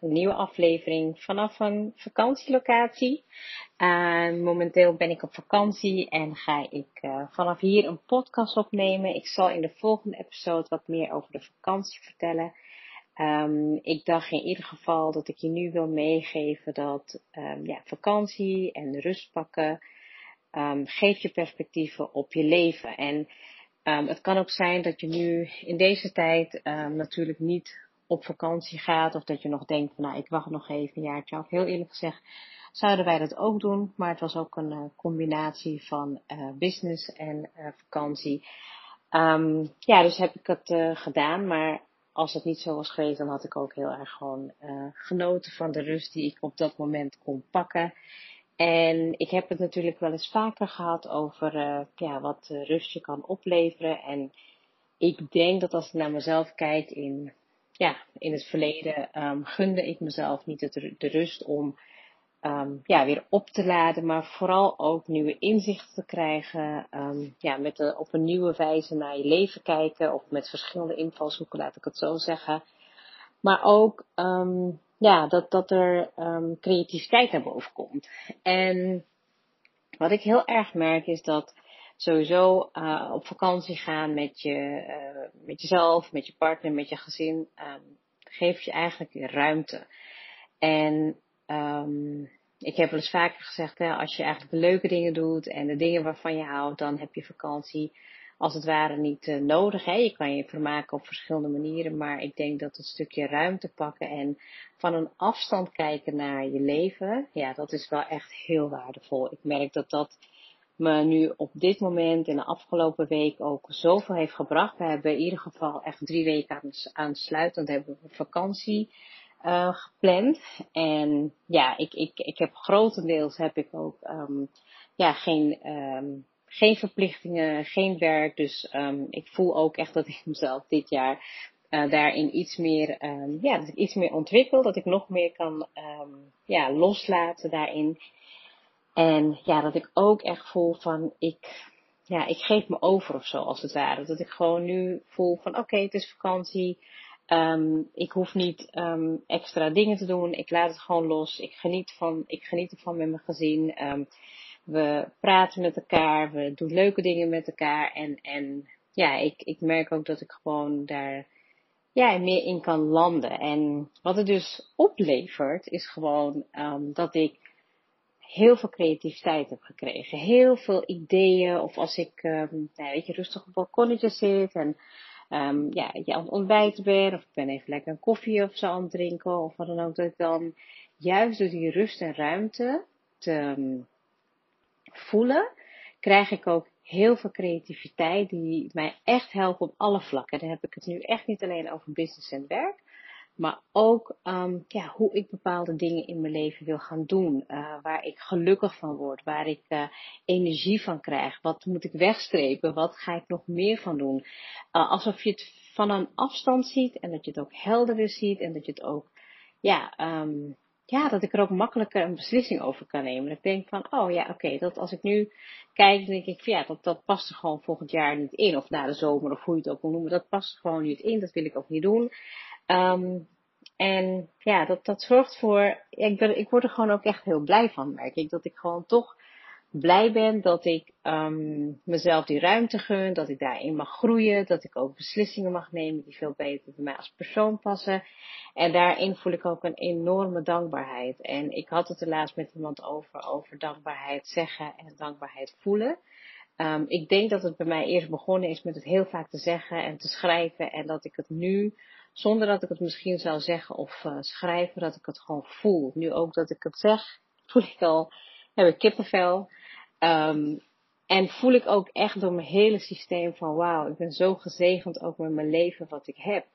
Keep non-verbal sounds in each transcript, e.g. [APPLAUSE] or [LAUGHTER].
een nieuwe aflevering vanaf een vakantielocatie. Momenteel ben ik op vakantie en ga ik uh, vanaf hier een podcast opnemen. Ik zal in de volgende episode wat meer over de vakantie vertellen. Um, ik dacht in ieder geval dat ik je nu wil meegeven dat um, ja, vakantie en rust pakken um, geeft je perspectieven op je leven. En het kan ook zijn dat je nu in deze tijd natuurlijk niet op vakantie gaat of dat je nog denkt van nou ik wacht nog even een jaartje af. Heel eerlijk gezegd zouden wij dat ook doen, maar het was ook een uh, combinatie van uh, business en uh, vakantie. Um, ja, dus heb ik het gedaan, maar als het niet zo was geweest, dan had ik ook heel erg gewoon genoten van de rust die ik op dat moment kon pakken. En ik heb het natuurlijk wel eens vaker gehad over ja, wat rust je kan opleveren. En ik denk dat als ik naar mezelf kijk in ja, in het verleden um, gunde ik mezelf niet de, de rust om um, ja, weer op te laden, maar vooral ook nieuwe inzichten te krijgen. Um, ja, met de, op een nieuwe wijze naar je leven kijken, of met verschillende invalshoeken, laat ik het zo zeggen. Maar ook ja, dat, dat er creativiteit naar boven komt. En wat ik heel erg merk is dat sowieso uh, op vakantie gaan met, je, uh, met jezelf, met je partner, met je gezin, um, geeft je eigenlijk ruimte. En um, ik heb wel eens vaker gezegd, hè, als je eigenlijk de leuke dingen doet en de dingen waarvan je houdt, dan heb je vakantie als het ware niet uh, nodig. Hè. Je kan je vermaken op verschillende manieren, maar ik denk dat het stukje ruimte pakken en van een afstand kijken naar je leven, ja, dat is wel echt heel waardevol. Ik merk dat dat me nu op dit moment in de afgelopen week ook zoveel heeft gebracht. We hebben in ieder geval echt drie weken aansluitend hebben we vakantie uh, gepland. En ja, ik, ik, ik heb grotendeels heb ik ook um, ja, geen, um, geen verplichtingen, geen werk. Dus um, ik voel ook echt dat ik [LAUGHS] mezelf dit jaar uh, daarin iets meer, ja, iets meer ontwikkel. Dat ik nog meer kan ja, loslaten daarin. En ja, dat ik ook echt voel van ik, ja, ik geef me over of zo als het ware. Dat ik gewoon nu voel van oké, het is vakantie. Um, ik hoef niet um, extra dingen te doen. Ik laat het gewoon los. Ik geniet, van, ik geniet ervan met mijn gezin. Um, we praten met elkaar. We doen leuke dingen met elkaar. En, en ja, ik, ik merk ook dat ik gewoon daar ja, meer in kan landen. En wat het dus oplevert, is gewoon dat ik heel veel creativiteit heb gekregen. Heel veel ideeën. Of als ik, um, nou, weet je, rustig op een balkonnetje zit en um, ja, je aan het ontbijten ben. Of ik ben even lekker een koffie of zo aan het drinken. Of wat dan ook. Dat ik dan juist door die rust en ruimte te um, voelen, krijg ik ook heel veel creativiteit die mij echt helpt op alle vlakken. Dan heb ik het nu echt niet alleen over business en werk. Maar ook um, ja, hoe ik bepaalde dingen in mijn leven wil gaan doen. Uh, waar ik gelukkig van word. Waar ik uh, energie van krijg. Wat moet ik wegstrepen? Wat ga ik nog meer van doen? Uh, alsof je het van een afstand ziet. En dat je het ook helderder ziet. En dat je het ook, ja, um, ja, dat ik er ook makkelijker een beslissing over kan nemen. Dat ik denk van, oh ja, oké, dat als ik nu kijk, denk ik van ja, dat, dat past er gewoon volgend jaar niet in. Of na de zomer, of hoe je het ook wil noemen. Dat past er gewoon niet in. Dat wil ik ook niet doen. Um, en ja, dat, dat zorgt voor. Ik, ben, ik word er gewoon ook echt heel blij van, merk ik. Dat ik gewoon toch blij ben dat ik um, mezelf die ruimte gun, dat ik daarin mag groeien, dat ik ook beslissingen mag nemen die veel beter bij mij als persoon passen. En daarin voel ik ook een enorme dankbaarheid. En ik had het er laatst met iemand over, over dankbaarheid zeggen en dankbaarheid voelen. Um, ik denk dat het bij mij eerst begonnen is met het heel vaak te zeggen en te schrijven en dat ik het nu zonder dat ik het misschien zou zeggen of uh, schrijven, dat ik het gewoon voel. Nu ook dat ik het zeg, [LAUGHS] voel ik al, heb ik kippenvel. Um, en voel ik ook echt door mijn hele systeem van wauw, ik ben zo gezegend ook met mijn leven wat ik heb.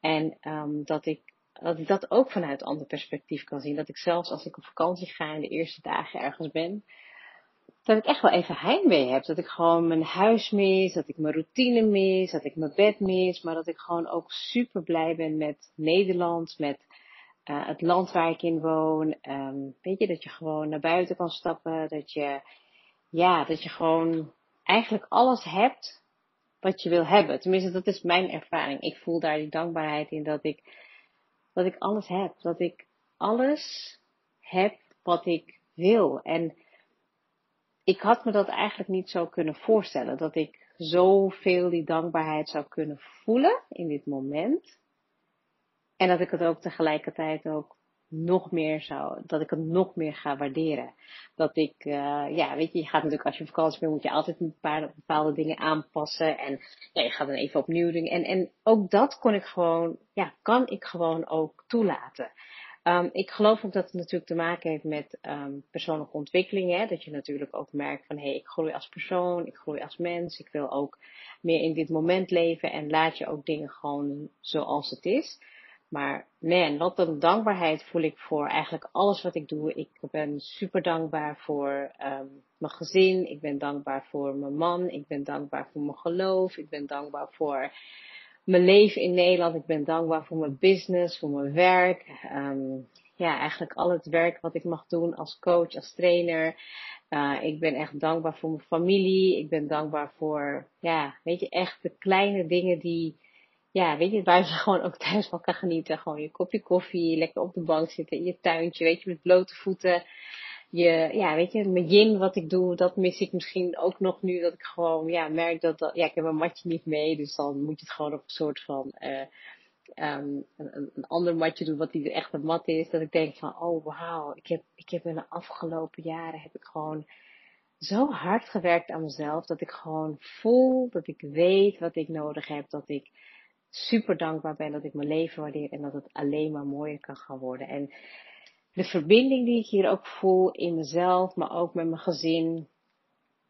En um, dat, ik, dat ik dat ook vanuit een ander perspectief kan zien. Dat ik zelfs als ik op vakantie ga en de eerste dagen ergens ben, dat ik echt wel even heimwee heb. Dat ik gewoon mijn huis mis, dat ik mijn routine mis, dat ik mijn bed mis. Maar dat ik gewoon ook super blij ben met Nederland, met uh, het land waar ik in woon. Um, weet je, dat je gewoon naar buiten kan stappen. Dat je, ja, dat je gewoon eigenlijk alles hebt wat je wil hebben. Tenminste, dat is mijn ervaring. Ik voel daar die dankbaarheid in dat ik, dat ik alles heb. Dat ik alles heb wat ik wil. En ik had me dat eigenlijk niet zo kunnen voorstellen. Dat ik zoveel die dankbaarheid zou kunnen voelen in dit moment. En dat ik het ook tegelijkertijd ook nog meer zou, dat ik het nog meer ga waarderen. Dat ik, uh, ja, weet je, je gaat natuurlijk als je op vakantie bent, moet je altijd een paar bepaalde dingen aanpassen. En je gaat dan even opnieuw doen. En, en ook dat kon ik gewoon, ja, kan ik gewoon ook toelaten. Um, ik geloof ook dat het natuurlijk te maken heeft met um, persoonlijke ontwikkeling. Hè? Dat je natuurlijk ook merkt van hé, hey, ik groei als persoon, ik groei als mens. Ik wil ook meer in dit moment leven en laat je ook dingen gewoon zoals het is. Maar man, wat een dankbaarheid voel ik voor eigenlijk alles wat ik doe. Ik ben super dankbaar voor um, mijn gezin. Ik ben dankbaar voor mijn man. Ik ben dankbaar voor mijn geloof. Ik ben dankbaar voor mijn leven in Nederland. Ik ben dankbaar voor mijn business, voor mijn werk. Um, ja, eigenlijk al het werk wat ik mag doen als coach, als trainer. Uh, ik ben echt dankbaar voor mijn familie. Ik ben dankbaar voor, ja, weet je, echt de kleine dingen die, ja, weet je, waar je [LAUGHS] gewoon ook thuis van kan genieten. Gewoon je kopje koffie, lekker op de bank zitten in je tuintje, weet je, met blote voeten je, ja, weet je, mijn yin wat ik doe, dat mis ik misschien ook nog nu. Dat ik gewoon, ja, merk dat, dat ja, ik heb een matje niet mee. Dus dan moet je het gewoon op een soort van, uh, um, een, een ander matje doen wat die echt een mat is. Dat ik denk van, oh wauw, ik heb, ik heb in de afgelopen jaren heb ik gewoon zo hard gewerkt aan mezelf. Dat ik gewoon voel, dat ik weet wat ik nodig heb. Dat ik super dankbaar ben dat ik mijn leven waardeer en dat het alleen maar mooier kan gaan worden. En de verbinding die ik hier ook voel in mezelf, maar ook met mijn gezin,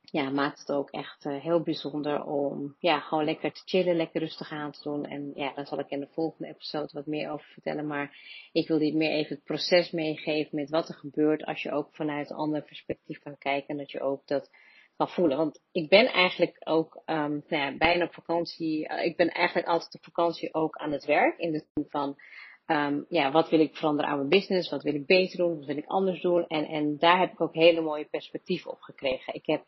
ja, maakt het ook echt uh, heel bijzonder om ja, gewoon lekker te chillen, lekker rustig aan te doen. En ja, daar zal ik in de volgende episode wat meer over vertellen. Maar ik wil dit meer even het proces meegeven met wat er gebeurt als je ook vanuit een ander perspectief kan kijken. En dat je ook dat kan voelen. Want ik ben eigenlijk ook um, nou ja, bijna op vakantie. Uh, ik ben eigenlijk altijd op vakantie ook aan het werk. In de zin van um, ja, wat wil ik veranderen aan mijn business? Wat wil ik beter doen? Wat wil ik anders doen? En, en daar heb ik ook hele mooie perspectieven op gekregen. Ik heb,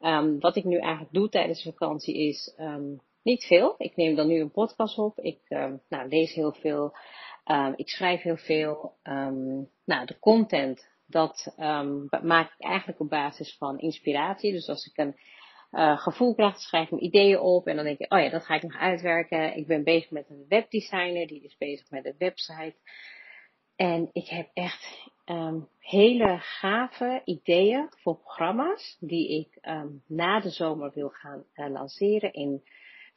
um, wat ik nu eigenlijk doe tijdens vakantie is um, niet veel. Ik neem dan nu een podcast op. Ik nou, lees heel veel. ik schrijf heel veel. nou, de content, dat maak ik eigenlijk op basis van inspiratie. Dus als ik een uh, gevoel krijg, dan schrijf mijn ideeën op en dan denk ik, oh ja, dat ga ik nog uitwerken. Ik ben bezig met een webdesigner, die is bezig met een website. En ik heb echt um, hele gave ideeën voor programma's die ik um, na de zomer wil gaan uh, lanceren in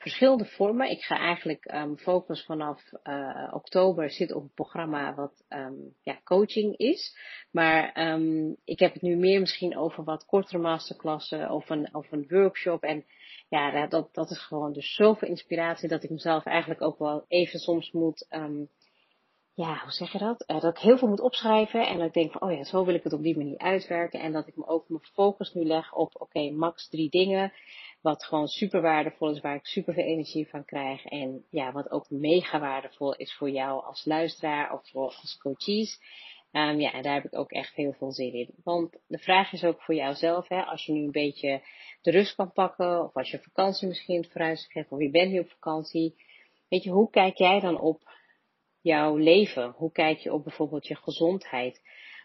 verschillende vormen. Ik ga eigenlijk um, focus vanaf uh, oktober zitten op een programma wat um, ja, coaching is. Maar um, ik heb het nu meer misschien over wat kortere masterklassen of een, of een workshop. En ja, dat, dat is gewoon dus zoveel inspiratie dat ik mezelf eigenlijk ook wel even soms moet ja, hoe zeg je dat? Uh, dat ik heel veel moet opschrijven en dat ik denk van, oh ja, zo wil ik het op die manier uitwerken. En dat ik me ook mijn focus nu leg op, oké, max drie dingen. Wat gewoon super waardevol is, waar ik super veel energie van krijg. En ja, wat ook mega waardevol is voor jou als luisteraar of voor als coaches. Um, ja, en daar heb ik ook echt heel veel zin in. Want de vraag is ook voor jouzelf, hè, als je nu een beetje de rust kan pakken, of als je vakantie misschien het vooruitzicht hebt, of je bent nu op vakantie. Weet je, hoe kijk jij dan op jouw leven? Hoe kijk je op bijvoorbeeld je gezondheid?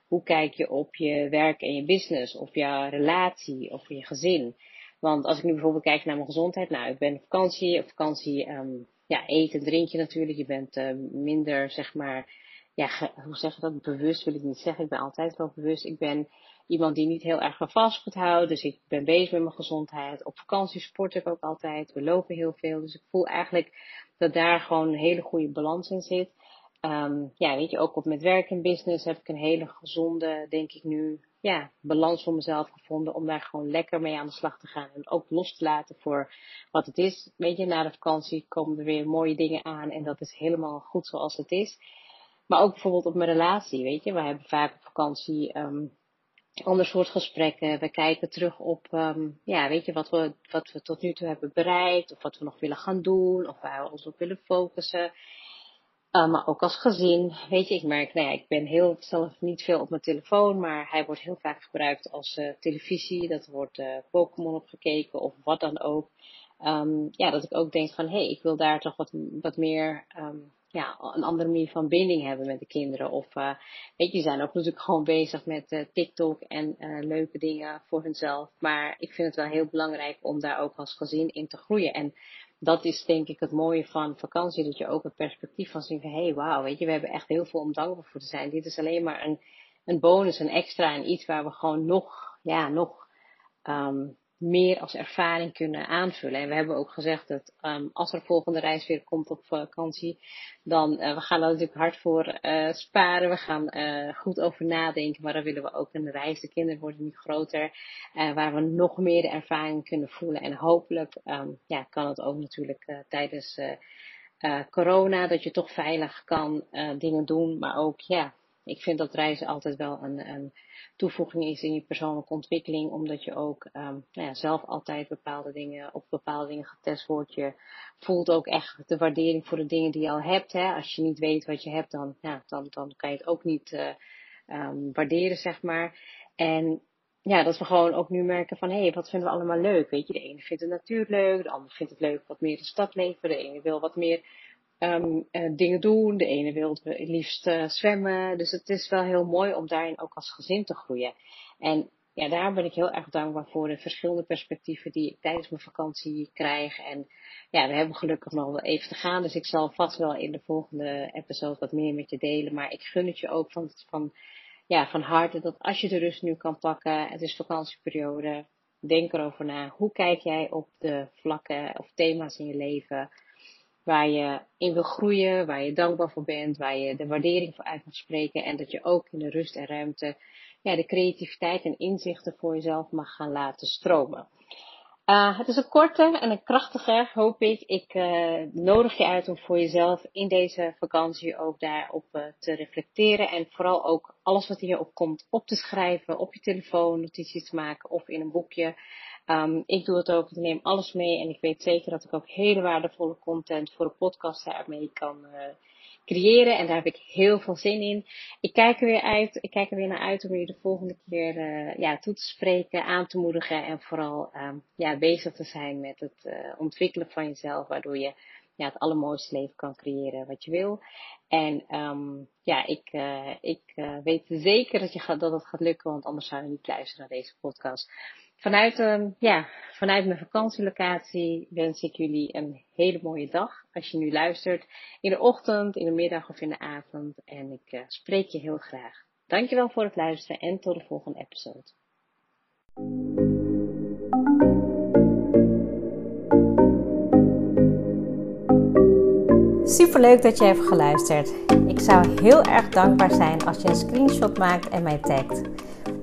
Hoe kijk je op je werk en je business, of je relatie, of je gezin? Want als ik nu bijvoorbeeld kijk naar mijn gezondheid, nou, ik ben op vakantie, op vakantie, um, ja, eten, drink je natuurlijk. Je bent uh, minder, zeg maar, ja, hoe zeg je dat? Bewust wil ik niet zeggen. Ik ben altijd wel bewust. Ik ben iemand die niet heel erg van fastfood houdt. Dus ik ben bezig met mijn gezondheid. Op vakantie sport ik ook altijd. We lopen heel veel. Dus ik voel eigenlijk dat daar gewoon een hele goede balans in zit. Um, ja, weet je, ook op met werk en business heb ik een hele gezonde, denk ik nu, ja, balans voor mezelf gevonden om daar gewoon lekker mee aan de slag te gaan. En ook los te laten voor wat het is. Weet je, na de vakantie komen er weer mooie dingen aan en dat is helemaal goed zoals het is. Maar ook bijvoorbeeld op mijn relatie, weet je. We hebben vaak op vakantie um, ander soort gesprekken. We kijken terug op, um, ja, weet je, wat we, wat we tot nu toe hebben bereikt. Of wat we nog willen gaan doen. Of waar we ons op willen focussen. Uh, maar ook als gezin. Weet je, ik merk, nou ja, ik ben heel zelf niet veel op mijn telefoon. Maar hij wordt heel vaak gebruikt als uh, televisie. Dat wordt uh, Pokémon opgekeken of wat dan ook. Um, ja, dat ik ook denk van, hé, hey, ik wil daar toch wat, wat meer um, ja, een andere manier van binding hebben met de kinderen. Of weet je, zijn ook natuurlijk [LAUGHS] gewoon bezig met TikTok en leuke dingen voor hunzelf. Maar ik vind het wel heel belangrijk om daar ook als gezin in te groeien. En dat is denk ik het mooie van vakantie. Dat je ook het perspectief van ziet van hé, hey, wauw, weet je, we hebben echt heel veel om dankbaar voor te zijn. Dit is alleen maar een, een bonus, een extra en iets waar we gewoon nog, ja, nog um, meer als ervaring kunnen aanvullen. En we hebben ook gezegd dat um, als er volgende reis weer komt op vakantie, dan uh, we gaan daar natuurlijk hard voor uh, sparen. We gaan uh, goed over nadenken, maar dan willen we ook een reis. De kinderen worden nu groter, waar we nog meer de ervaring kunnen voelen. En hopelijk um, ja, kan het ook natuurlijk tijdens corona, dat je toch veilig kan dingen doen, maar ook ja, ik vind dat reizen altijd wel een, een toevoeging is in je persoonlijke ontwikkeling, omdat je ook um, nou ja, zelf altijd bepaalde dingen, op bepaalde dingen getest wordt. Je voelt ook echt de waardering voor de dingen die je al hebt. Hè. Als je niet weet wat je hebt, dan, ja, dan, dan kan je het ook niet uh, um, waarderen, zeg maar. En ja, dat we gewoon ook nu merken van, hé, hey, wat vinden we allemaal leuk? Weet je, de ene vindt de natuur leuk, de ander vindt het leuk wat meer de stad leven, de ene wil wat meer um, uh, dingen doen. De ene wil het liefst uh, zwemmen. Dus het is wel heel mooi om daarin ook als gezin te groeien. En ja, daar ben ik heel erg dankbaar voor de verschillende perspectieven die ik tijdens mijn vakantie krijg. En ja, we hebben gelukkig nog wel even te gaan. Dus ik zal vast wel in de volgende episode wat meer met je delen. Maar ik gun het je ook van, van, ja, van harte dat als je de rust nu kan pakken. Het is vakantieperiode. Denk erover na. Hoe kijk jij op de vlakken of thema's in je leven? Waar je in wil groeien, waar je dankbaar voor bent, waar je de waardering voor uit mag spreken en dat je ook in de rust en ruimte ja, de creativiteit en inzichten voor jezelf mag gaan laten stromen. Uh, het is een korte en een krachtige, hoop ik. Ik uh, nodig je uit om voor jezelf in deze vakantie ook daarop uh, te reflecteren. En vooral ook alles wat hierop komt op te schrijven, op je telefoon, notities te maken of in een boekje. Um, ik doe het ook, ik neem alles mee en ik weet zeker dat ik ook hele waardevolle content voor de podcast daarmee kan uh, creëren. En daar heb ik heel veel zin in. Ik kijk er weer uit, ik kijk er weer naar uit om je de volgende keer uh, ja, toe te spreken, aan te moedigen en vooral um, ja, bezig te zijn met het uh, ontwikkelen van jezelf, waardoor je ja, het allermooiste leven kan creëren wat je wil. En um, ja, ik, uh, ik uh, weet zeker dat, je gaat, dat het gaat lukken, want anders zou je niet luisteren naar deze podcast. Vanuit, um, ja, vanuit mijn vakantielocatie wens ik jullie een hele mooie dag. Als je nu luistert, in de ochtend, in de middag of in de avond. En ik uh, spreek je heel graag. Dankjewel voor het luisteren en tot de volgende episode. Super leuk dat je hebt geluisterd. Ik zou heel erg dankbaar zijn als je een screenshot maakt en mij tagt.